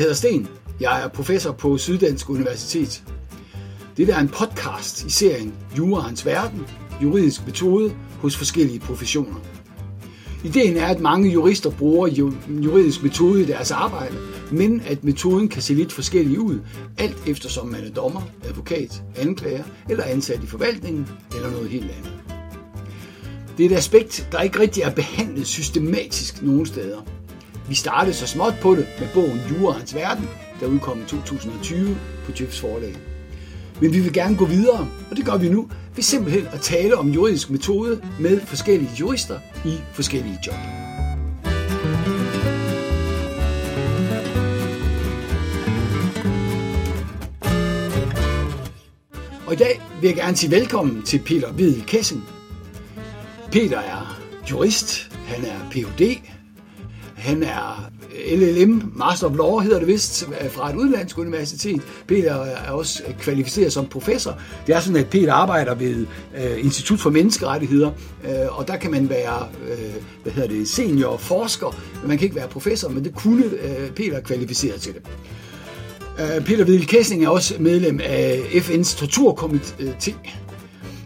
Jeg hedder Sten. Jeg er professor på Syddansk Universitet. Det er en podcast i serien Juraens Verden, juridisk metode hos forskellige professioner. Ideen er, at mange jurister bruger juridisk metode i deres arbejde, men at metoden kan se lidt forskellig ud, alt eftersom man er dommer, advokat, anklager eller ansat i forvaltningen eller noget helt andet. Det er et aspekt, der ikke rigtig er behandlet systematisk nogen steder. Vi startede så småt på det med bogen Juraens Verden, der udkom i 2020 på Jeffs forlag. Men vi vil gerne gå videre, og det gør vi nu, ved simpelthen at tale om juridisk metode med forskellige jurister i forskellige job. Og i dag vil jeg gerne sige velkommen til Peter Hvid Kessing. Peter er jurist, han er Ph.D., han er LLM, Master of Law hedder det vist, fra et udlandsk universitet. Peter er også kvalificeret som professor. Det er sådan, at Peter arbejder ved øh, Institut for Menneskerettigheder, øh, og der kan man være øh, hvad hedder det, senior forsker, men man kan ikke være professor, men det kunne øh, Peter kvalificere til det. Øh, Peter Vedel Kessing er også medlem af FN's torturkomité,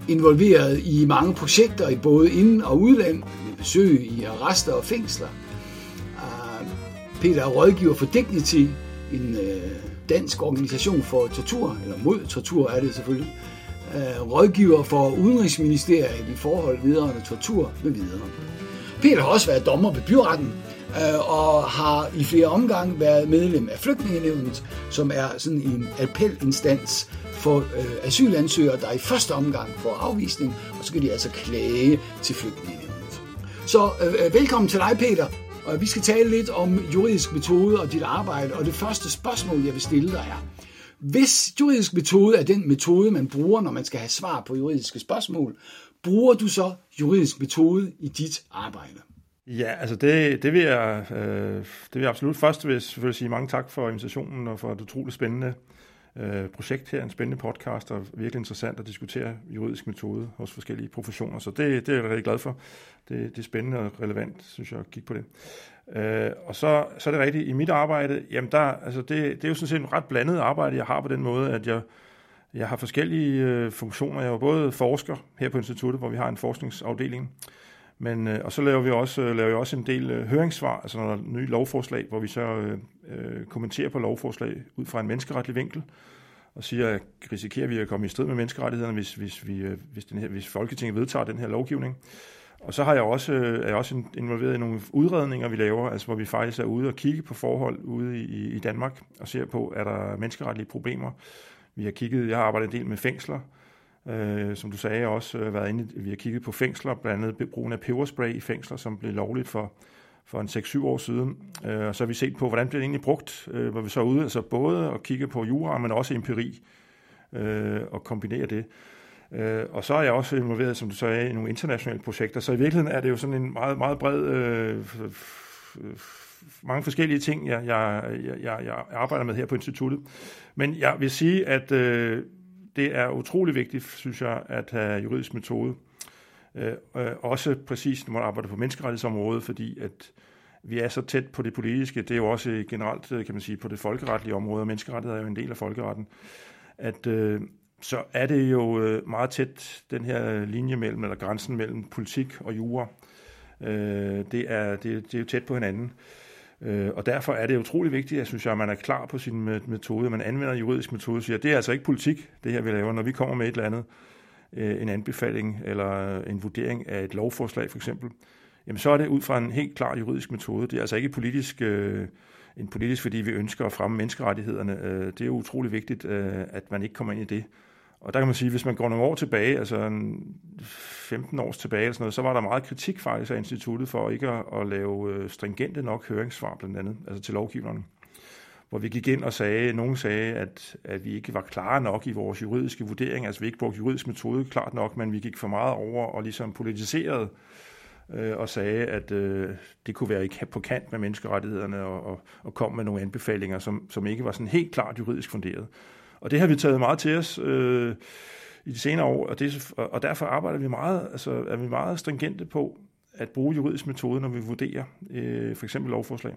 involveret i mange projekter i både ind- og udland, med besøg i arrester og fængsler. Peter er rådgiver for Dignity, en øh, dansk organisation for tortur, eller mod tortur er det selvfølgelig. Øh, rådgiver for Udenrigsministeriet i forhold vedrørende tortur med videre. Peter har også været dommer ved byretten, øh, og har i flere omgange været medlem af Flygtningenevnet, som er sådan en appelinstans for øh, asylansøgere, der i første omgang får afvisning, og så kan de altså klage til Flygtningenevnet. Så øh, øh, velkommen til dig, Peter. Og vi skal tale lidt om juridisk metode og dit arbejde, og det første spørgsmål, jeg vil stille dig er, hvis juridisk metode er den metode, man bruger, når man skal have svar på juridiske spørgsmål, bruger du så juridisk metode i dit arbejde? Ja, altså det, det, vil jeg, øh, det vil jeg absolut. Først vil jeg selvfølgelig sige mange tak for invitationen og for et utroligt spændende øh, projekt her, en spændende podcast, og virkelig interessant at diskutere juridisk metode hos forskellige professioner. Så det, det er jeg rigtig glad for. Det, det er spændende og relevant, synes jeg, at kigge på det. Øh, og så, så er det rigtigt, i mit arbejde, jamen der, altså det, det er jo sådan set en ret blandet arbejde, jeg har på den måde, at jeg, jeg har forskellige øh, funktioner. Jeg er jo både forsker her på instituttet, hvor vi har en forskningsafdeling, men, øh, og så laver vi også, øh, laver vi også en del øh, høringssvar, altså når der er nye lovforslag, hvor vi så øh, øh, kommenterer på lovforslag ud fra en menneskeretlig vinkel, og siger, at risikerer vi at komme i strid med menneskerettighederne, hvis, hvis, vi, øh, hvis, den her, hvis Folketinget vedtager den her lovgivning. Og så har jeg også, øh, er jeg også involveret i nogle udredninger, vi laver, altså hvor vi faktisk er ude og kigge på forhold ude i, i Danmark, og ser på, er der menneskeretlige problemer. Vi har kigget, jeg har arbejdet en del med fængsler, øh, øh, som du sagde, også øh, været inde, vi har kigget på fængsler, blandt andet brugen af peberspray i fængsler, som blev lovligt for, for en 6-7 år siden. Øh, og så har vi set på, hvordan bliver det egentlig brugt, øh, hvor vi så er ude, altså både at kigge på jura, men også empiri, øh, og kombinere det. Øh, og så er jeg også involveret, som du sagde, i nogle internationale projekter. Så i virkeligheden er det jo sådan en meget, meget bred... Øh, mange forskellige ting, jeg, jeg, jeg, jeg arbejder med her på instituttet. Men jeg vil sige, at øh, det er utrolig vigtigt, synes jeg, at have juridisk metode. Øh, øh, også præcis, når man arbejder på menneskerettighedsområdet, fordi at vi er så tæt på det politiske. Det er jo også generelt, øh, kan man sige, på det folkeretlige område, og menneskerettigheder er jo en del af folkeretten, at, øh, så er det jo øh, meget tæt, den her linje mellem, eller grænsen mellem politik og jura. Øh, det, er, det, det er jo tæt på hinanden. Øh, Øh, og derfor er det utrolig vigtigt, jeg synes, at man er klar på sin metode, man anvender juridisk metode, og siger, det er altså ikke politik, det her vi laver, når vi kommer med et eller andet, øh, en anbefaling eller en vurdering af et lovforslag for eksempel, jamen så er det ud fra en helt klar juridisk metode. Det er altså ikke politisk, øh, en politisk, fordi vi ønsker at fremme menneskerettighederne. det er jo utrolig vigtigt, at man ikke kommer ind i det. Og der kan man sige, hvis man går nogle år tilbage, altså 15 år tilbage eller sådan noget, så var der meget kritik faktisk af instituttet for ikke at, at lave øh, stringente nok høringssvar blandt andet, altså til lovgiverne. Hvor vi gik ind og sagde, nogen sagde, at, at vi ikke var klare nok i vores juridiske vurdering, altså vi ikke brugte juridisk metode klart nok, men vi gik for meget over og ligesom politiserede øh, og sagde, at øh, det kunne være ikke på kant med menneskerettighederne og, og, og kom med nogle anbefalinger, som, som ikke var sådan helt klart juridisk funderet. Og det har vi taget meget til os øh, i de senere år, og, det, og derfor arbejder vi meget, altså er vi meget stringente på at bruge juridisk metode, når vi vurderer øh, for eksempel lovforslag.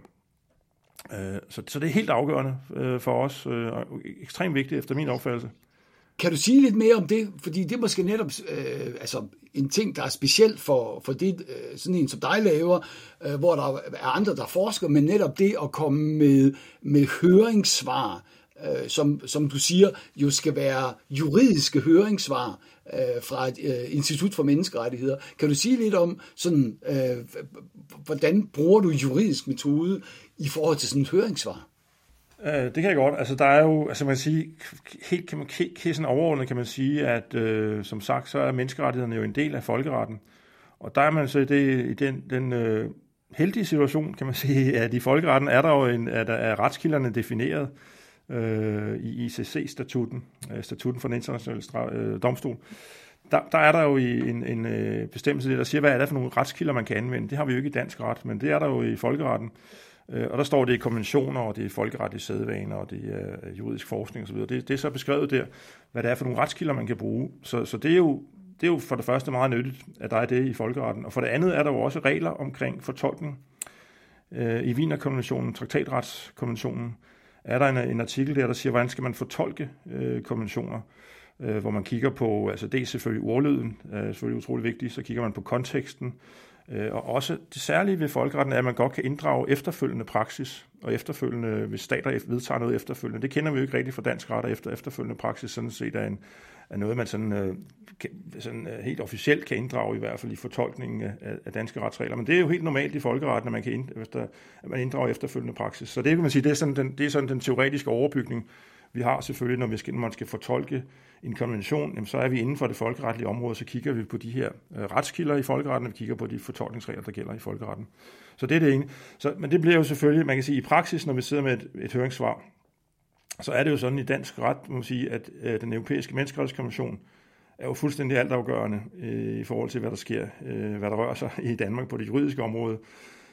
Øh, så, så det er helt afgørende øh, for os, øh, og ekstremt vigtigt efter min opfattelse. Kan du sige lidt mere om det? Fordi det er måske netop øh, altså en ting, der er specielt for, for det, øh, sådan en som dig laver, øh, hvor der er andre, der forsker, men netop det at komme med, med høringssvar, øh, som, som du siger, jo skal være juridiske høringssvar øh, fra et øh, Institut for Menneskerettigheder. Kan du sige lidt om, sådan, øh, hvordan bruger du juridisk metode i forhold til sådan et høringssvar? Øh, det kan jeg godt. Altså, der er jo, altså man kan sige, helt, kan man, helt sådan overordnet kan man sige, at øh, som sagt, så er menneskerettighederne jo en del af folkeretten. Og der er man så i, det, i den, den øh, heldige situation, kan man sige, at i folkeretten er der jo en, at der er retskilderne defineret øh, øh, i ICC-statuten, øh, statuten for den internationale stra- øh, domstol. Der, der er der jo en, en øh, bestemmelse, der siger, hvad er det for nogle retskilder, man kan anvende. Det har vi jo ikke i dansk ret, men det er der jo i folkeretten. Øh, og der står det i konventioner, og det er folkeretlige sædvaner, og det er øh, juridisk forskning osv. Det, det er så beskrevet der, hvad det er for nogle retskilder, man kan bruge. Så, så det, er jo, det er jo for det første meget nyttigt, at der er det i folkeretten. Og for det andet er der jo også regler omkring fortolkning. Øh, I Wienerkonventionen, traktatretskonventionen, er der en, en artikel der, der siger, hvordan skal man fortolke øh, konventioner, øh, hvor man kigger på, altså det er selvfølgelig ordlyden, øh, selvfølgelig utrolig vigtigt, så kigger man på konteksten, Øh, og også det særlige ved folkeretten er, at man godt kan inddrage efterfølgende praksis, og efterfølgende, hvis stater vedtager noget efterfølgende. Det kender vi jo ikke rigtigt fra dansk ret, og efter efterfølgende praksis sådan set er, en, er noget, man sådan, øh, kan, sådan øh, helt officielt kan inddrage, i hvert fald i fortolkningen af, af danske retsregler. Men det er jo helt normalt i folkeretten, at man, kan ind, efter, at man inddrager efterfølgende praksis. Så det kan man sige, det er sådan den, det er sådan den teoretiske overbygning, vi har selvfølgelig, når, vi skal, når man skal fortolke en konvention, jamen, så er vi inden for det folkeretlige område, så kigger vi på de her øh, retskilder i folkeretten, og vi kigger på de fortolkningsregler, der gælder i folkeretten. Så det er det ene. Så, men det bliver jo selvfølgelig, man kan sige, i praksis, når vi sidder med et, et høringssvar, så er det jo sådan i dansk ret, må man sige, at øh, den europæiske menneskerettighedskonvention er jo fuldstændig altafgørende øh, i forhold til, hvad der sker, øh, hvad der rører sig i Danmark på det juridiske område.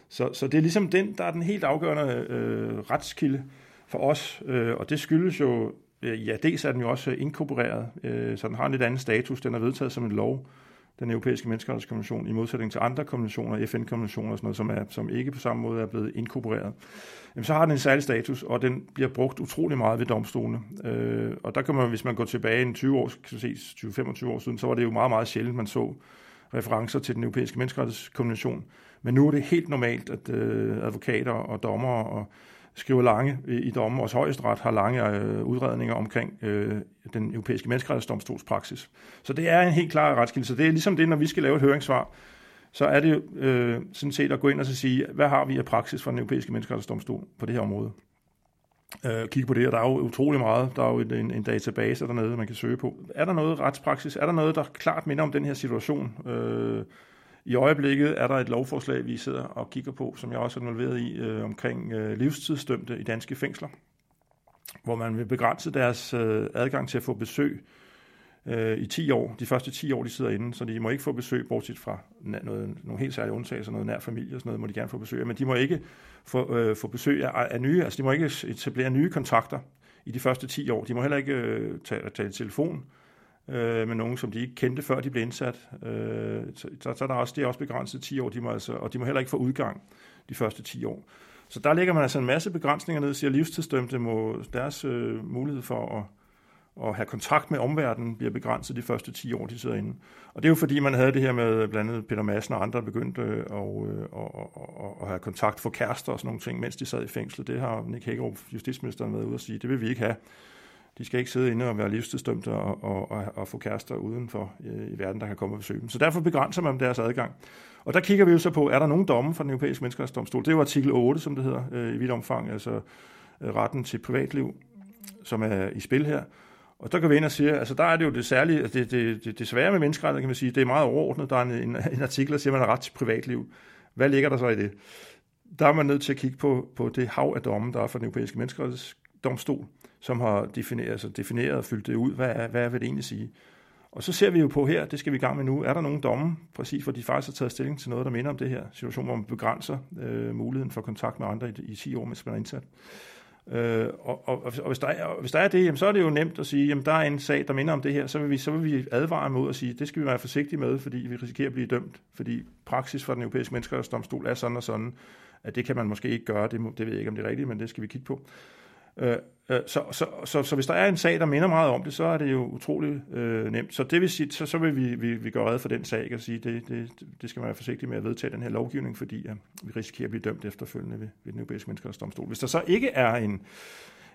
Så, så det er ligesom den, der er den helt afgørende øh, retskilde for os, øh, og det skyldes jo Øh, ja, dels er den jo også inkorporeret, øh, så den har en lidt anden status. Den er vedtaget som en lov, den europæiske menneskerettighedskonvention, i modsætning til andre konventioner, FN-konventioner og sådan noget, som, er, som ikke på samme måde er blevet inkorporeret. Jamen, så har den en særlig status, og den bliver brugt utrolig meget ved domstolene. Øh, og der kan man, hvis man går tilbage en 20 år, kan se 20-25 år siden, så var det jo meget, meget sjældent, man så referencer til den europæiske menneskerettighedskonvention. Men nu er det helt normalt, at øh, advokater og dommere og skriver lange i dommen. Også højesteret har lange øh, udredninger omkring øh, den europæiske menneskerettighedsdomstols praksis. Så det er en helt klar retskilde. Så det er ligesom det, når vi skal lave et høringssvar, så er det jo øh, sådan set at gå ind og så sige, hvad har vi af praksis fra den europæiske menneskerettighedsdomstol på det her område? Øh, kigge på det, og der er jo utrolig meget. Der er jo en, en database dernede, man kan søge på. Er der noget retspraksis? Er der noget, der klart minder om den her situation? Øh, i øjeblikket er der et lovforslag, vi sidder og kigger på, som jeg også er involveret i, øh, omkring øh, livstidsdømte i danske fængsler, hvor man vil begrænse deres øh, adgang til at få besøg øh, i 10 år. De første 10 år, de sidder inde, så de må ikke få besøg, bortset fra noget, nogle helt særlige undtagelser, noget nær familie og sådan noget, må de gerne få besøg af, men de må ikke få, øh, få besøg af, af nye, altså de må ikke etablere nye kontakter i de første 10 år. De må heller ikke øh, tage, tage telefon øh, øh, med nogen, som de ikke kendte, før de blev indsat. Øh, så, så er der også, det er også begrænset 10 år, de må altså, og de må heller ikke få udgang de første 10 år. Så der ligger man altså en masse begrænsninger ned, siger livstidsdømte må deres øh, mulighed for at, at have kontakt med omverdenen bliver begrænset de første 10 år, de sidder inde. Og det er jo fordi, man havde det her med blandt andet Peter Madsen og andre begyndte at, at, at, at have kontakt for kærester og sådan nogle ting, mens de sad i fængsel. Det har Nick Hækkerup, justitsministeren, været ude at sige, det vil vi ikke have. De skal ikke sidde inde og være livstidsdømte og, og, og, og få kærester udenfor øh, i verden, der kan komme og besøge dem. Så derfor begrænser man deres adgang. Og der kigger vi jo så på, er der nogen domme fra den europæiske menneskerettighedsdomstol? Det er jo artikel 8, som det hedder øh, i vidt omfang, altså øh, retten til privatliv, som er i spil her. Og der kan vi ind og sige, altså der er det jo det særlige, altså det, det, det, det svære med menneskerettigheder, kan man sige, det er meget overordnet. Der er en, en, en artikel, der siger, at man har ret til privatliv. Hvad ligger der så i det? Der er man nødt til at kigge på, på det hav af domme, der er fra den europæiske menneskerettighedsdomstol som har defineret, altså defineret og fyldt det ud, hvad, er, hvad vil det egentlig sige. Og så ser vi jo på her, det skal vi i gang med nu, er der nogle domme, præcis hvor de faktisk har taget stilling til noget, der minder om det her situation, hvor man begrænser øh, muligheden for kontakt med andre i, i 10 år, mens man er indsat. Øh, og, og, og, hvis, der er, og hvis der er det, jamen, så er det jo nemt at sige, jamen der er en sag, der minder om det her, så vil vi, så vil vi advare mod at sige, det skal vi være forsigtige med, fordi vi risikerer at blive dømt, fordi praksis for den europæiske menneskerettighedsdomstol er sådan og sådan, at det kan man måske ikke gøre, det, det ved jeg ikke, om det er rigtigt, men det skal vi kigge på. Øh, Øh, øh, så, så, så, så hvis der er en sag, der minder meget om det, så er det jo utroligt øh, nemt. Så det vil sige, så, så vil vi, vi, vi gøre red for den sag og sige, det, det, det skal man være forsigtig med at vedtage den her lovgivning, fordi ja, vi risikerer at blive dømt efterfølgende ved, ved den europæiske menneskerettighedsdomstol. Hvis der så ikke er en,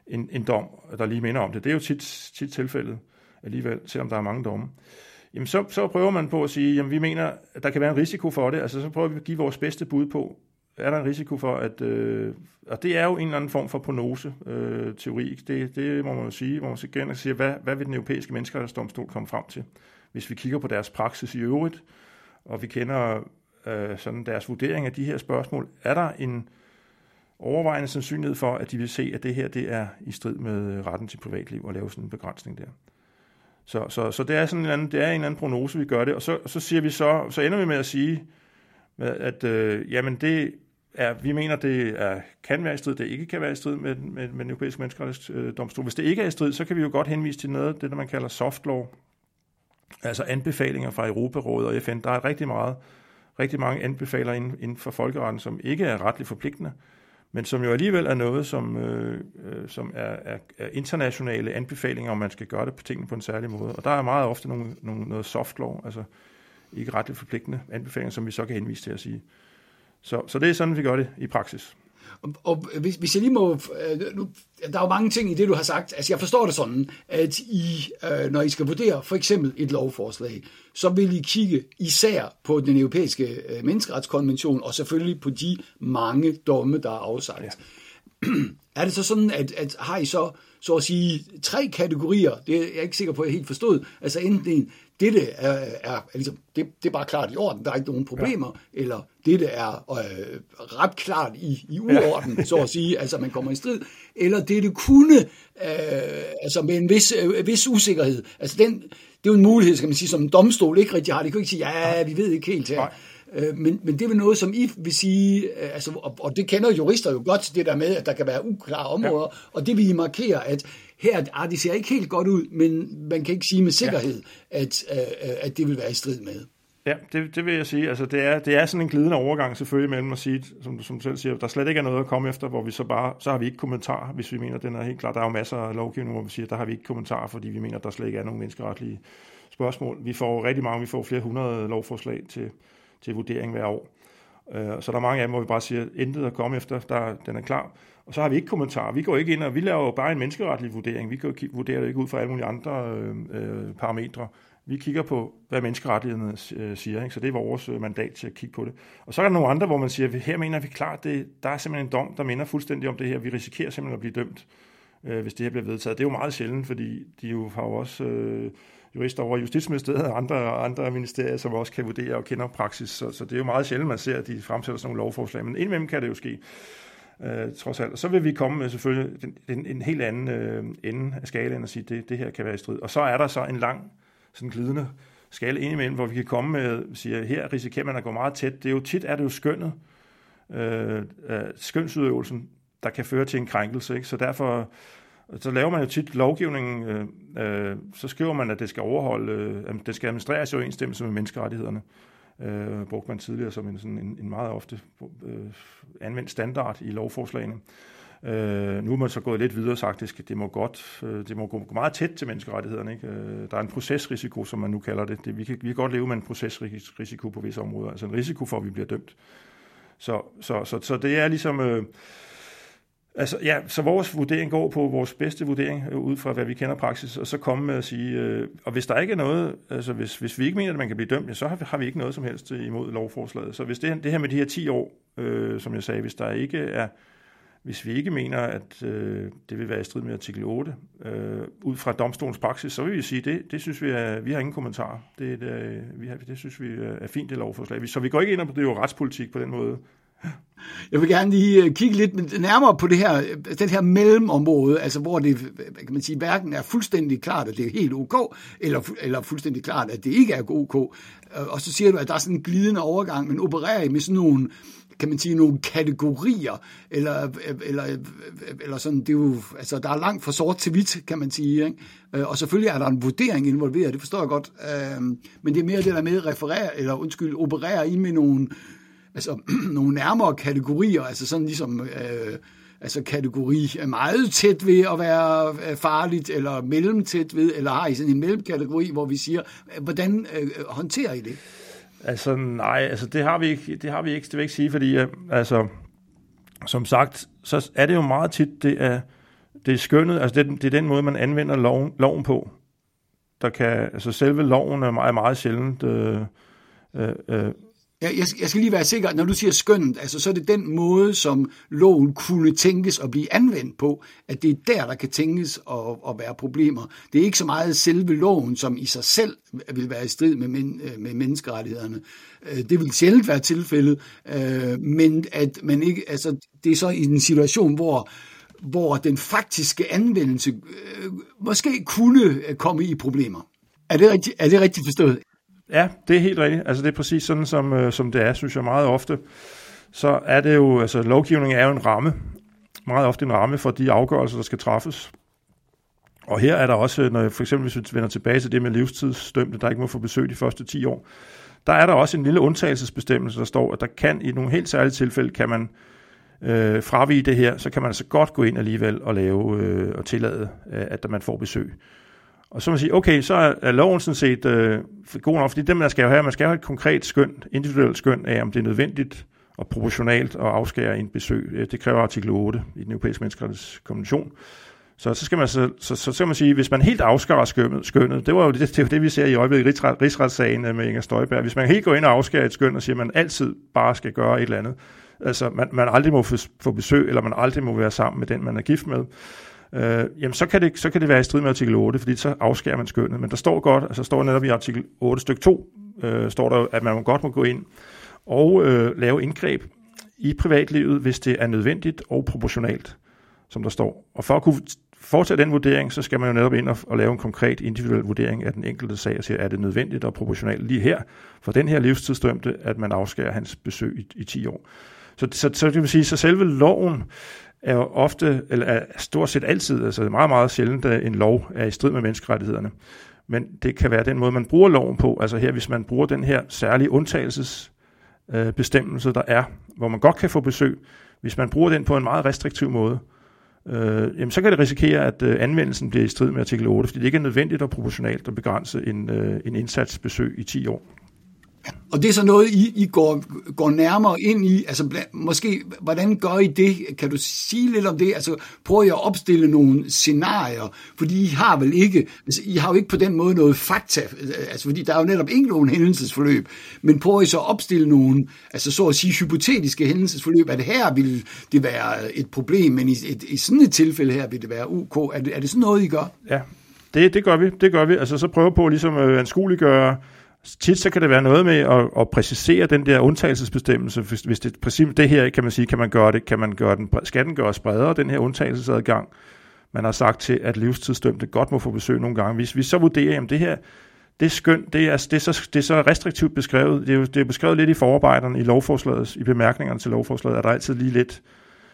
en, en dom, der lige minder om det, det er jo tit, tit tilfældet alligevel, selvom der er mange domme, jamen så, så prøver man på at sige, jamen vi mener, at der kan være en risiko for det, altså så prøver vi at give vores bedste bud på, er der en risiko for, at... Øh, og det er jo en eller anden form for prognose-teori. Øh, det, det må man jo sige, hvor man skal igen og sige, hvad, hvad vil den europæiske menneskerettighedsdomstol komme frem til? Hvis vi kigger på deres praksis i øvrigt, og vi kender øh, sådan deres vurdering af de her spørgsmål, er der en overvejende sandsynlighed for, at de vil se, at det her det er i strid med øh, retten til privatliv og lave sådan en begrænsning der. Så, så, så det er sådan en anden, det er en eller anden prognose, vi gør det, og så, så siger vi så, så ender vi med at sige, at øh, jamen det er, vi mener, det er, kan være i strid, det ikke kan være i strid med, med, med den europæiske menneskerettighedsdomstol. Hvis det ikke er i strid, så kan vi jo godt henvise til noget, det der man kalder soft law, altså anbefalinger fra Europarådet og FN. Der er rigtig meget, rigtig mange anbefalinger inden, inden for folkeretten, som ikke er retligt forpligtende, men som jo alligevel er noget, som, øh, øh, som er, er, er internationale anbefalinger, om man skal gøre det på tingene på en særlig måde. Og der er meget ofte nogle, nogle, noget soft law, altså ikke retligt forpligtende anbefalinger, som vi så kan henvise til at sige, så, så det er sådan, vi gør det i praksis. Og, og hvis, hvis jeg lige må... Øh, nu, der er jo mange ting i det, du har sagt. Altså, jeg forstår det sådan, at I, øh, når I skal vurdere for eksempel et lovforslag, så vil I kigge især på den europæiske øh, menneskeretskonvention, og selvfølgelig på de mange domme, der er afsagt. Ja. Er det så sådan, at, at har I så, så at sige, tre kategorier, det er jeg ikke sikker på, at jeg helt forstod, altså enten en, dette er, er ligesom, det, det er bare klart i orden, der er ikke nogen problemer, ja. eller dette er øh, ret klart i, i uorden, ja. så at sige, altså man kommer i strid, eller dette kunne, øh, altså med en vis, øh, vis usikkerhed, altså den, det er jo en mulighed, skal man sige, som en domstol ikke rigtig har, det kan ikke sige, ja, vi ved ikke helt her. Øh, men, men det er noget, som I vil sige, øh, altså, og, og det kender jurister jo godt, det der med, at der kan være uklare områder, ja. og det vil I markere, at her, ah, det ser ikke helt godt ud, men man kan ikke sige med sikkerhed, ja. at, uh, at det vil være i strid med. Ja, det, det vil jeg sige. Altså, det, er, det er sådan en glidende overgang selvfølgelig mellem at sige, som som du selv siger, der slet ikke er noget at komme efter, hvor vi så bare, så har vi ikke kommentar, hvis vi mener, den er helt klar. Der er jo masser af lovgivning, hvor vi siger, der har vi ikke kommentar, fordi vi mener, der slet ikke er nogen menneskeretlige spørgsmål. Vi får rigtig mange, vi får flere hundrede lovforslag til, til vurdering hver år. Øh, så der er mange af dem, hvor vi bare siger, intet at komme efter, der, den er klar. Og så har vi ikke kommentarer. Vi går ikke ind, og vi laver jo bare en menneskeretlig vurdering. Vi kan vurdere det ikke ud fra alle mulige andre øh, øh parametre. Vi kigger på, hvad menneskerettighederne øh, siger. Ikke? Så det er vores mandat til at kigge på det. Og så er der nogle andre, hvor man siger, her mener vi klart, det, der er simpelthen en dom, der minder fuldstændig om det her. Vi risikerer simpelthen at blive dømt, øh, hvis det her bliver vedtaget. Det er jo meget sjældent, fordi de jo har jo også... Øh, jurister over Justitsministeriet og andre, andre ministerier, som også kan vurdere og kender praksis. Så, så det er jo meget sjældent, man ser, at de fremsætter sådan nogle lovforslag. Men indimellem kan det jo ske øh, trods alt. Og så vil vi komme med selvfølgelig en, en, en helt anden øh, ende af skalaen og sige, at det, det her kan være i strid. Og så er der så en lang, sådan glidende skala indimellem, hvor vi kan komme med, siger, her risikerer man at gå meget tæt. Det er jo tit, er det jo skønnet, øh, øh skønsudøvelsen, der kan føre til en krænkelse. Ikke? Så derfor så laver man jo tit lovgivningen, øh, øh, så skriver man, at det skal overholde, øh, det skal administreres i overensstemmelse med menneskerettighederne øh, brugte man tidligere som en, sådan en, en meget ofte øh, anvendt standard i lovforslagene. Øh, nu er man så gået lidt videre og sagt, at det, må godt, øh, det må gå meget tæt til menneskerettighederne. Ikke? Øh, der er en procesrisiko, som man nu kalder det. det vi, kan, vi kan godt leve med en procesrisiko på visse områder, altså en risiko for, at vi bliver dømt. Så, så, så, så det er ligesom... Øh, Altså, ja, så vores vurdering går på vores bedste vurdering, øh, ud fra hvad vi kender praksis, og så komme med at sige, øh, og hvis der ikke er noget, altså hvis, hvis vi ikke mener, at man kan blive dømt, ja, så har vi, har vi ikke noget som helst imod lovforslaget. Så hvis det, det her med de her 10 år, øh, som jeg sagde, hvis der ikke er, hvis vi ikke mener, at øh, det vil være i strid med artikel 8, øh, ud fra domstolens praksis, så vil vi sige, det, det synes vi er, vi har ingen kommentarer. Det, det, vi har, det synes vi er fint, det lovforslag. Så vi går ikke ind og bedriver retspolitik på den måde, jeg vil gerne lige øh, kigge lidt nærmere på det her, den her mellemområde, altså hvor det kan man sige, hverken er fuldstændig klart, at det er helt ok, eller, eller fuldstændig klart, at det ikke er ok. Øh, og så siger du, at der er sådan en glidende overgang, men opererer I med sådan nogle kan man sige, nogle kategorier, eller, øh, eller, eller sådan, det er jo, altså, der er langt fra sort til hvidt, kan man sige, ikke? Og selvfølgelig er der en vurdering involveret, det forstår jeg godt, men det er mere det der med at referere, eller undskyld, operere i med nogle, altså, nogle nærmere kategorier, altså sådan ligesom, øh, altså kategori er meget tæt ved at være øh, farligt, eller mellem tæt ved, eller har I sådan en mellemkategori, hvor vi siger, øh, hvordan øh, håndterer I det? Altså nej, altså det har vi ikke, det har vi ikke, det vil jeg ikke sige, fordi øh, altså, som sagt, så er det jo meget tit, det er, det er skønnet, altså det, det er den måde, man anvender loven, loven på. Der kan, altså selve loven er meget, meget sjældent øh, øh, øh jeg, jeg skal lige være sikker, når du siger skønt, altså så er det den måde, som loven kunne tænkes at blive anvendt på, at det er der, der kan tænkes at, at være problemer. Det er ikke så meget selve loven, som i sig selv vil være i strid med, men, øh, med menneskerettighederne. Øh, det vil sjældent være tilfældet, øh, men at man ikke, altså, det er så i en situation, hvor hvor den faktiske anvendelse øh, måske kunne komme i problemer. Er det, rigtigt, er det rigtigt forstået? Ja, det er helt rigtigt. Altså det er præcis sådan, som, øh, som det er, synes jeg meget ofte. Så er det jo, altså lovgivning er jo en ramme. Meget ofte en ramme for de afgørelser, der skal træffes. Og her er der også, øh, når jeg for eksempel hvis vi vender tilbage til det med livstidsdømte, der ikke må få besøg de første 10 år, der er der også en lille undtagelsesbestemmelse, der står, at der kan i nogle helt særlige tilfælde, kan man øh, fravige det her, så kan man altså godt gå ind alligevel og lave øh, og tillade, øh, at man får besøg. Og så må man sige, okay, så er loven sådan set øh, god nok, fordi det, man skal jo have, man skal have et konkret skøn, individuelt skøn af, om det er nødvendigt og proportionalt at afskære en besøg. Det kræver artikel 8 i den europæiske menneskerettighedskonvention. Så så skal man så, så, så, skal man sige, hvis man helt afskærer skønnet, skønnet det var jo det, det, var det vi ser i øjeblikket i rigsret, rigsretssagen øh, med Inger Støjberg. Hvis man helt går ind og afskærer et skøn og siger, at man altid bare skal gøre et eller andet, altså man, man aldrig må få, få besøg, eller man aldrig må være sammen med den, man er gift med, øh, jamen så kan, det, så kan det være i strid med artikel 8, fordi så afskærer man skønnet. Men der står godt, altså står netop i artikel 8 stykke 2, øh, står der, at man godt må gå ind og øh, lave indgreb i privatlivet, hvis det er nødvendigt og proportionalt, som der står. Og for at kunne foretage den vurdering, så skal man jo netop ind og, og lave en konkret individuel vurdering af den enkelte sag og sige, er det nødvendigt og proportionalt lige her, for den her livstidsdømte, at man afskærer hans besøg i, i 10 år. Så, så, så det vil sige, så selve loven er jo ofte, eller er stort set altid, altså meget, meget sjældent, at en lov er i strid med menneskerettighederne. Men det kan være den måde, man bruger loven på. Altså her, hvis man bruger den her særlige undtagelsesbestemmelse, øh, der er, hvor man godt kan få besøg, hvis man bruger den på en meget restriktiv måde, øh, jamen så kan det risikere, at øh, anvendelsen bliver i strid med artikel 8, fordi det ikke er nødvendigt og proportionalt at begrænse en, øh, en indsatsbesøg i 10 år. Og det er så noget, I, I går, går nærmere ind i. Altså, måske, hvordan gør I det? Kan du sige lidt om det? Altså, prøver jeg at opstille nogle scenarier? Fordi I har vel ikke, altså, I har jo ikke på den måde noget fakta, altså, fordi der er jo netop ikke nogen hændelsesforløb, men prøver I så at opstille nogle, altså så at sige, hypotetiske hændelsesforløb, at her vil det være et problem, men i, et, i sådan et tilfælde her vil det være UK. Er det, er det sådan noget, I gør? Ja, det, det gør vi. Det gør vi. Altså, så prøver på ligesom at anskueliggøre tit så kan det være noget med at, at præcisere den der undtagelsesbestemmelse. Hvis, hvis det præcis det her, kan man sige, kan man gøre det, kan man gøre den, skal den gøres bredere, den her undtagelsesadgang. Man har sagt til, at livstidsdømte godt må få besøg nogle gange. Hvis vi så vurderer, at det her, det er skønt, det er, det, er så, det er så restriktivt beskrevet. Det er, jo, det er beskrevet lidt i forarbejderne i lovforslaget, i bemærkningerne til lovforslaget, er der altid lige lidt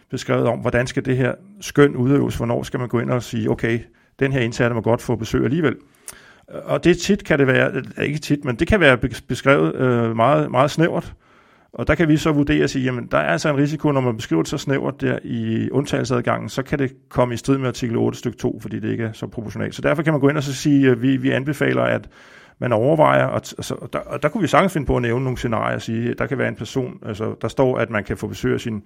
beskrevet om, hvordan skal det her skøn udøves, hvornår skal man gå ind og sige, okay, den her indsatte må godt få besøg alligevel. Og det tit kan det være, øh, ikke tit, men det kan være beskrevet øh, meget, meget snævert. Og der kan vi så vurdere og sige, jamen der er altså en risiko, når man beskriver det så snævert der i undtagelsesadgangen, så kan det komme i strid med artikel 8 stykke 2, fordi det ikke er så proportionalt. Så derfor kan man gå ind og så sige, at vi, vi anbefaler, at man overvejer, og, altså, og, der, og der kunne vi sagtens finde på at nævne nogle scenarier og sige, der kan være en person, altså der står, at man kan få besøg af, sin,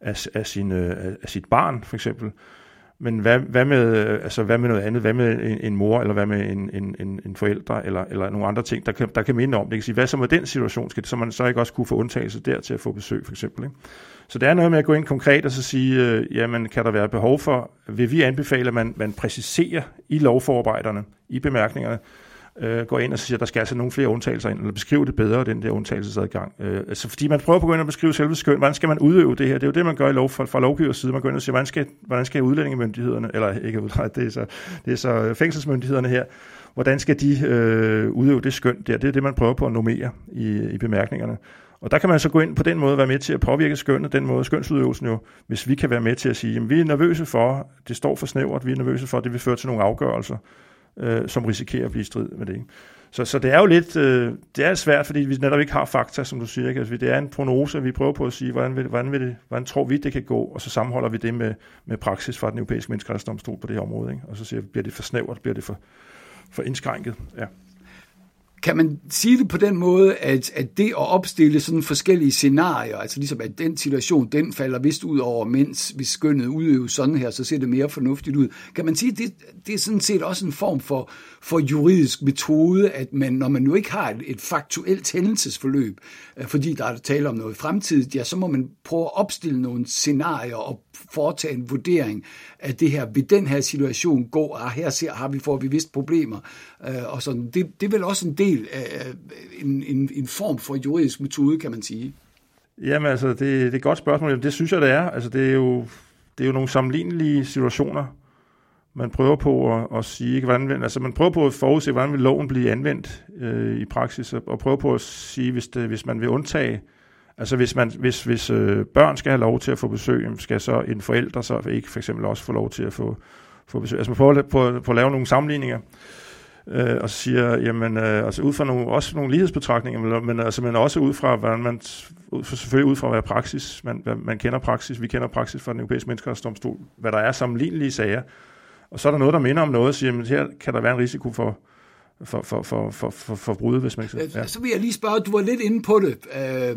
af, af, sin, øh, af, af sit barn, for eksempel, men hvad, hvad, med, altså, hvad med noget andet? Hvad med en, en mor, eller hvad med en, en, en, en forældre, eller, eller nogle andre ting, der kan, der kan minde om det? Kan sige, hvad så med den situation? Skal det, så man så ikke også kunne få undtagelse der til at få besøg, for eksempel? Ikke? Så det er noget med at gå ind konkret og så sige, øh, jamen kan der være behov for, vil vi anbefale, at man, man præciserer i lovforarbejderne, i bemærkningerne, øh, går ind og siger, at der skal altså nogle flere undtagelser ind, eller beskrive det bedre, den der undtagelsesadgang. Øh, altså, fordi man prøver på at gå ind og beskrive selve skøn, hvordan skal man udøve det her? Det er jo det, man gør i lov, fra, fra lovgivers side. Man går ind og siger, hvordan skal, hvordan skal udlændingemyndighederne, eller ikke det er så, det er så øh, fængselsmyndighederne her, hvordan skal de øh, udøve det skøn der? Det er det, man prøver på at normere i, i bemærkningerne. Og der kan man så gå ind på den måde være med til at påvirke skønnet, den måde skønsudøvelsen jo, hvis vi kan være med til at sige, at vi er nervøse for, det står for snævert, vi er nervøse for, at det vil føre til nogle afgørelser, øh, som risikerer at blive i strid med det. Så, så det er jo lidt, øh, det er svært, fordi vi netop ikke har fakta, som du siger. Ikke? Altså, det er en prognose, vi prøver på at sige, hvordan, vil, hvordan, vil det, hvordan tror vi, det kan gå, og så sammenholder vi det med, med praksis fra den europæiske menneskerettighedsdomstol på det her område. Ikke? Og så siger vi, bliver det for snævert, bliver det for, for indskrænket. Ja. Kan man sige det på den måde, at, at det at opstille sådan forskellige scenarier, altså ligesom at den situation, den falder vist ud over, mens vi skønnet udøves sådan her, så ser det mere fornuftigt ud. Kan man sige, at det, det er sådan set også en form for, for juridisk metode, at man, når man nu ikke har et, et faktuelt hændelsesforløb, øh, fordi der er tale om noget fremtidigt, ja, så må man prøve at opstille nogle scenarier og foretage en vurdering af det her. Vil den her situation gå? og her ser, har vi, får vi vist problemer. Øh, og sådan. Det, det er vel også en del af en, en, en form for juridisk metode, kan man sige. Jamen altså, det, det er et godt spørgsmål. Det synes jeg, det er. Altså, det er jo, det er jo nogle sammenlignelige situationer, man prøver på at, at sige, hvordan, altså man prøver på at forudse, hvordan vil loven blive anvendt øh, i praksis, og, og prøver på at sige, hvis, det, hvis man vil undtage, altså hvis, man, hvis, hvis øh, børn skal have lov til at få besøg, skal så en forælder så ikke for eksempel også få lov til at få, få besøg. Altså man prøver på, på at lave nogle sammenligninger, øh, og så siger, jamen, øh, altså ud fra nogle, også nogle lighedsbetragtninger, men, altså, men også ud fra, hvordan man, selvfølgelig ud fra, hvad praksis, man, hvad, man kender praksis, vi kender praksis fra den europæiske menneskerettighedsdomstol, hvad der er sammenlignelige sager, og så er der noget, der minder om noget, og siger, jamen, her kan der være en risiko for, for, for, for, for, for, for brud, hvis man kan ja. Så vil jeg lige spørge, du var lidt inde på det, øh,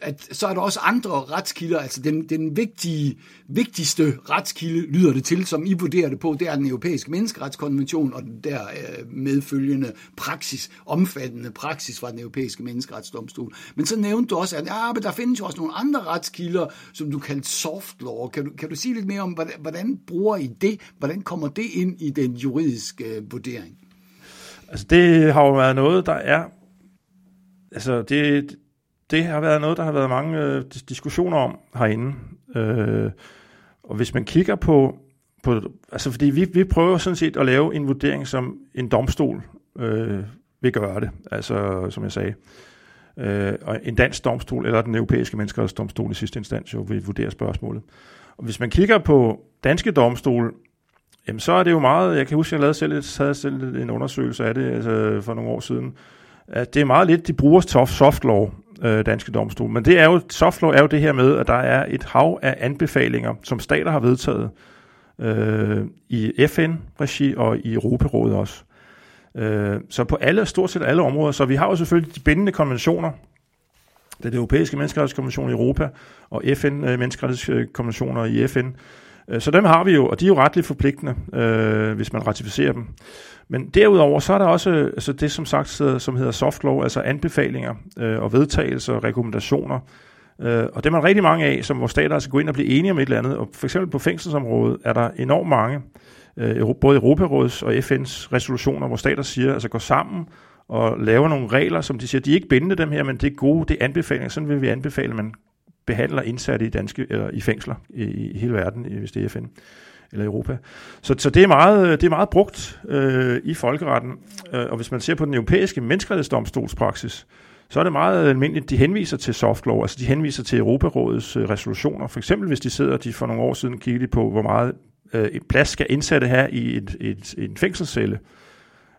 at så er der også andre retskilder, altså den, den vigtige, vigtigste retskilde, lyder det til, som I vurderer det på, det er den europæiske menneskeretskonvention og den der øh, medfølgende praksis, omfattende praksis fra den europæiske menneskeretsdomstol. Men så nævnte du også, at ja, men der findes jo også nogle andre retskilder, som du kalder soft law. Kan du, kan du sige lidt mere om, hvordan, hvordan bruger I det? Hvordan kommer det ind i den juridiske øh, vurdering? Altså det har jo været noget, der er, altså det, det har været noget, der har været mange øh, diskussioner om herinde. Øh, og hvis man kigger på, på altså fordi vi, vi prøver sådan set at lave en vurdering, som en domstol øh, vil gøre det, altså som jeg sagde. Øh, og en dansk domstol, eller den europæiske menneskerettighedsdomstol i sidste instans, jo vil vurdere spørgsmålet. Og hvis man kigger på danske domstol, Jamen så er det jo meget, jeg kan huske, jeg lavede selv, et, havde selv en undersøgelse af det altså, for nogle år siden, at det er meget lidt, de bruger soft, soft law, øh, danske domstol. Men det er jo, soft law er jo det her med, at der er et hav af anbefalinger, som stater har vedtaget øh, i FN-regi og i Europarådet også. Øh, så på alle, stort set alle områder. Så vi har jo selvfølgelig de bindende konventioner, det er det europæiske menneskerettighedskonvention i Europa, og FN-menneskerettighedskonventioner øh, i FN, Øh, Øh, så dem har vi jo, og de er jo retligt forpligtende, øh, hvis man ratificerer dem. Men derudover, så er der også altså det, som sagt, som hedder soft law, altså anbefalinger øh, og vedtagelser og rekommendationer. Øh, og det er man rigtig mange af, som hvor stater altså går ind og bliver enige om et eller andet. Og for eksempel på fængselsområdet er der enormt mange, øh, både Europaråds og FN's resolutioner, hvor stater siger, altså går sammen og laver nogle regler, som de siger, de er ikke bindende dem her, men det er gode, det er anbefalinger. Sådan vil vi anbefale, at man behandler indsatte i danske eller i fængsler i, i hele verden, hvis det er FN eller Europa. Så, så det, er meget, det er meget brugt øh, i folkeretten, øh, og hvis man ser på den europæiske menneskerettighedsdomstolspraksis, så er det meget almindeligt, de henviser til soft law, altså de henviser til Europarådets øh, resolutioner. For eksempel hvis de sidder, de for nogle år siden kiggede på, hvor meget øh, plads skal indsatte have i et, et, en fængselscelle. Øh,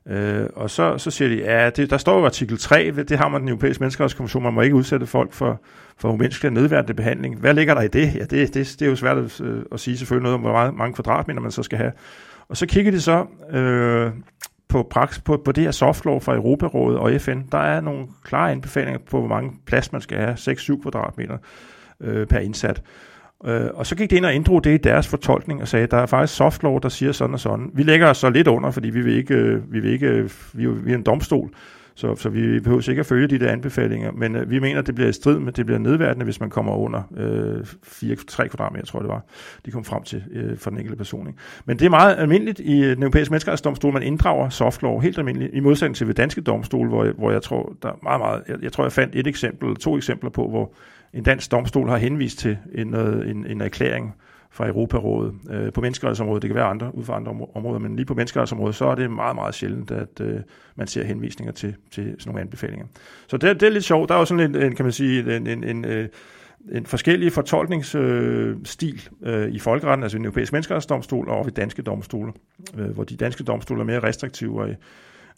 Øh, og så, så siger de, ja, det, der står jo artikel 3, det har man den europæiske menneskerettighedskommission, man må ikke udsætte folk for, for umenneskelig nedværende behandling. Hvad ligger der i det? Ja, det, det, det er jo svært at, øh, at sige selvfølgelig noget om, hvor meget, mange kvadratmeter man så skal have. Og så kigger de så øh, på, praks, på, på det her softlov fra Europarådet og FN. Der er nogle klare anbefalinger på, hvor mange plads man skal have, 6-7 kvadratmeter øh, per indsat. Øh, og så gik det ind og inddrog det i deres fortolkning og sagde, der er faktisk softlaw, der siger sådan og sådan. Vi lægger os så lidt under, fordi vi vil ikke, øh, vi vil ikke, øh, vi er, vi er en domstol, Så, så vi behøver ikke at følge de der anbefalinger, men øh, vi mener, at det bliver i strid med, det bliver nedværdende, hvis man kommer under øh, 4-3 kvadratmeter, tror jeg det var, de kom frem til øh, for den enkelte person. Ikke? Men det er meget almindeligt i øh, den europæiske menneskerettighedsdomstol, man inddrager softlaw helt almindeligt, i modsætning til ved danske domstol, hvor, hvor jeg tror, der er meget, meget, jeg, jeg tror, jeg fandt et eksempel, to eksempler på, hvor en dansk domstol har henvist til en, en, en erklæring, fra Europarådet øh, på menneskerettighedsområdet. Det kan være andre ud fra andre områder, men lige på menneskerettighedsområdet, så er det meget, meget sjældent, at øh, man ser henvisninger til, til sådan nogle anbefalinger. Så det, det er lidt sjovt. Der er jo sådan en, en kan man sige, en, en, en, øh, en forskellig fortolkningsstil øh, i folkeretten, altså i den europæiske menneskerettighedsdomstol og ved danske domstole, øh, hvor de danske domstole er mere restriktive og,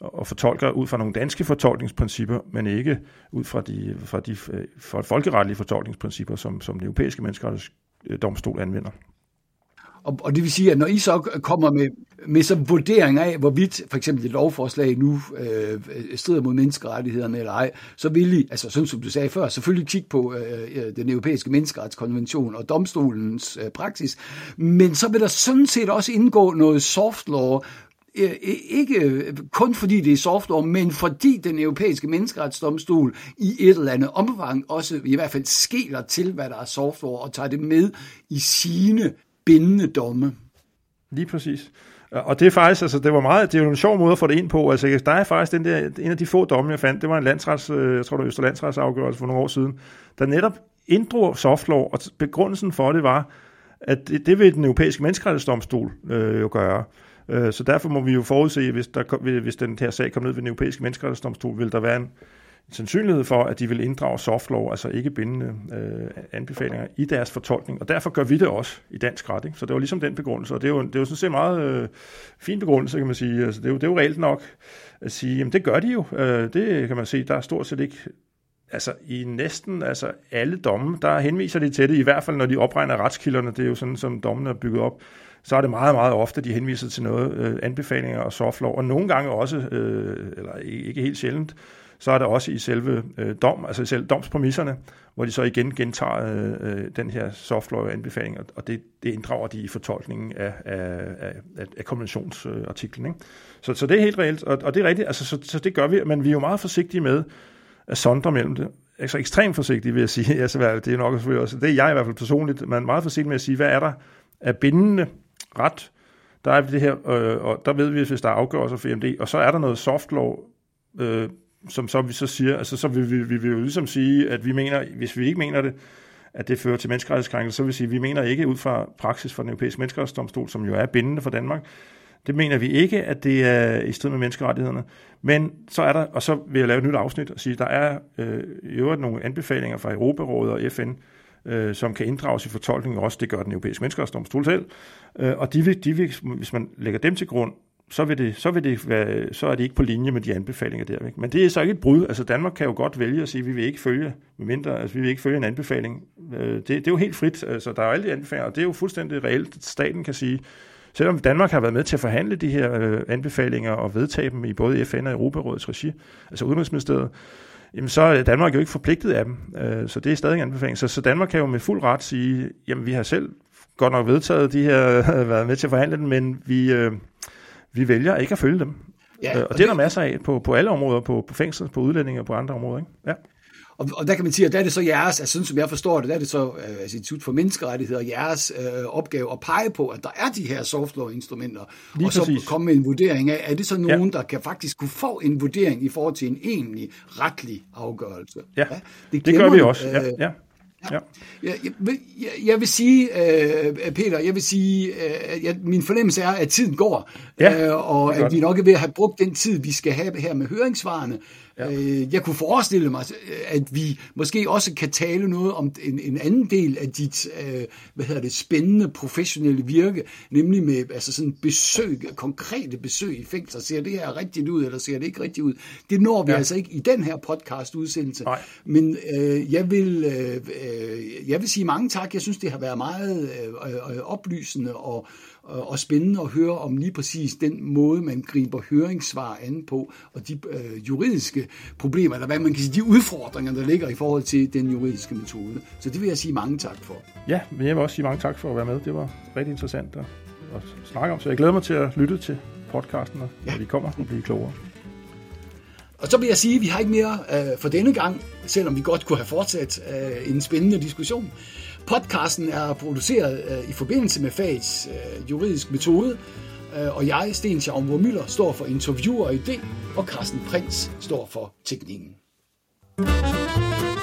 og fortolker ud fra nogle danske fortolkningsprincipper, men ikke ud fra de, fra de øh, fra folkeretlige fortolkningsprincipper, som, som den europæiske menneskerettighedsdomstol anvender. Og, og det vil sige, at når I så kommer med, med så vurdering af, hvorvidt for eksempel et lovforslag nu øh, strider mod menneskerettighederne eller ej, så vil I, altså sådan som du sagde før, selvfølgelig kigge på øh, øh, den europæiske menneskerettighedskonvention og domstolens øh, praksis, men så vil der sådan set også indgå noget soft law, Øh, øh, ikke øh, kun fordi det er software, men fordi den europæiske menneskeretsdomstol i et eller andet omfang også i hvert fald skiller til, hvad der er software, og tager det med i sine bindende domme. Lige præcis. Og det er faktisk, altså det var meget, det er jo en sjov måde at få det ind på. Altså der er faktisk den der, en af de få domme, jeg fandt, det var en landsrets, jeg tror det var Øster Landsretsafgørelse for nogle år siden, der netop inddrog softlaw, og begrundelsen for det var, at det, det vil den europæiske menneskerettighedsdomstol øh, jo gøre. Øh, så derfor må vi jo forudse, hvis, der, hvis den her sag kommer ned ved den europæiske menneskerettighedsdomstol, vil der være en sandsynlighed for, at de vil inddrage softlov, altså ikke bindende øh, anbefalinger, i deres fortolkning. Og derfor gør vi det også i dansk ret. Ikke? Så det var ligesom den begrundelse. Og det er jo, det er jo sådan set meget øh, fin begrundelse, kan man sige. Altså, det, er jo, det er jo reelt nok at sige, jamen det gør de jo. Øh, det kan man se, der er stort set ikke altså i næsten altså alle domme, der henviser de til det, i hvert fald når de opregner retskilderne, det er jo sådan, som dommen er bygget op, så er det meget, meget ofte, de henviser til noget, øh, anbefalinger og softlaw, og nogle gange også, øh, eller ikke helt sjældent, så er det også i selve øh, dom, altså i selv domspræmisserne, hvor de så igen gentager øh, øh den her softlaw-anbefaling, og det, det inddrager de i fortolkningen af, af, af, af konventionsartiklen. Ikke? Så, så det er helt reelt, og, og det er rigtigt, altså, så, så det gør vi, men vi er jo meget forsigtige med at sondre mellem det. Altså ekstremt forsigtige, vil jeg sige. Altså, det er nok selvfølgelig også, det er jeg i hvert fald personligt, men meget forsigtig med at sige, hvad er der af bindende ret. Der er det her, øh, og der ved vi, hvis der er afgørelser for EMD, og så er der noget soft law, øh, som så vi så siger, altså så vil vi, vi vil jo ligesom sige, at vi mener, hvis vi ikke mener det, at det fører til menneskerettighedskrænkelse, så vil vi sige, at vi mener ikke ud fra praksis for den europæiske menneskerettighedsdomstol, som jo er bindende for Danmark, det mener vi ikke, at det er i strid med menneskerettighederne. Men så er der, og så vil jeg lave et nyt afsnit og sige, at der er øh, i øvrigt nogle anbefalinger fra Europarådet og FN, øh, som kan inddrages i fortolkningen også. Det gør den europæiske menneskerettighedsdomstol selv. Øh, og de vil, de vil, hvis man lægger dem til grund, så, vil det, så, vil det være, så er det ikke på linje med de anbefalinger der. Ikke? Men det er så ikke et brud. Altså Danmark kan jo godt vælge at sige, at vi vil ikke følge, mindre, altså, vi vil ikke følge en anbefaling. Øh, det, det er jo helt frit. Altså, der er jo alle de anbefalinger, og det er jo fuldstændig reelt, at staten kan sige, selvom Danmark har været med til at forhandle de her øh, anbefalinger og vedtage dem i både FN og Europarådets regi, altså Udenrigsministeriet, jamen så er Danmark jo ikke forpligtet af dem. Øh, så det er stadig en anbefaling. Så, så Danmark kan jo med fuld ret sige, jamen vi har selv godt nok vedtaget de her, været med til at forhandle dem, men vi, øh, vi vælger ikke at følge dem. Ja, og, og det er der masser af på, på alle områder, på, på fængsel, på udlændinge og på andre områder. Ikke? Ja. Og, og der kan man sige, at der er det så jeres, altså sådan som jeg forstår det, der er det så uh, altså Institut for Menneskerettigheder jeres uh, opgave at pege på, at der er de her softlaw-instrumenter, Lige og præcis. så komme med en vurdering af, er det så nogen, ja. der kan faktisk kunne få en vurdering i forhold til en egentlig retlig afgørelse? Ja, ja det, det gør vi også. Ja, ja. Ja. Jeg, jeg, jeg, jeg vil sige, uh, Peter, jeg vil sige, uh, jeg, min fornemmelse er, at tiden går, ja, uh, og at vi nok er ved at have brugt den tid, vi skal have her med høringssvarene. Ja. Øh, jeg kunne forestille mig, at vi måske også kan tale noget om en, en anden del af dit øh, hvad hedder det, spændende professionelle virke, nemlig med altså sådan besøg, konkrete besøg i fængsler. Ser det her rigtigt ud, eller ser det ikke rigtigt ud? Det når vi ja. altså ikke i den her podcast-udsendelse. Nej. Men øh, jeg, vil, øh, øh jeg vil sige mange tak. Jeg synes, det har været meget øh, øh, oplysende og og spændende at høre om lige præcis den måde, man griber høringssvar an på, og de øh, juridiske problemer, eller hvad man kan sige, de udfordringer, der ligger i forhold til den juridiske metode. Så det vil jeg sige mange tak for. Ja, men jeg vil også sige mange tak for at være med. Det var rigtig interessant at, at snakke om, så jeg glæder mig til at lytte til podcasten, når ja. vi kommer og blive klogere. Og så vil jeg sige, at vi har ikke mere øh, for denne gang, selvom vi godt kunne have fortsat øh, en spændende diskussion. Podcasten er produceret øh, i forbindelse med fagets øh, juridisk metode, øh, og jeg, Sten Schaumburg Møller, står for interviewer og idé, og Carsten Prins står for teknikken. thank you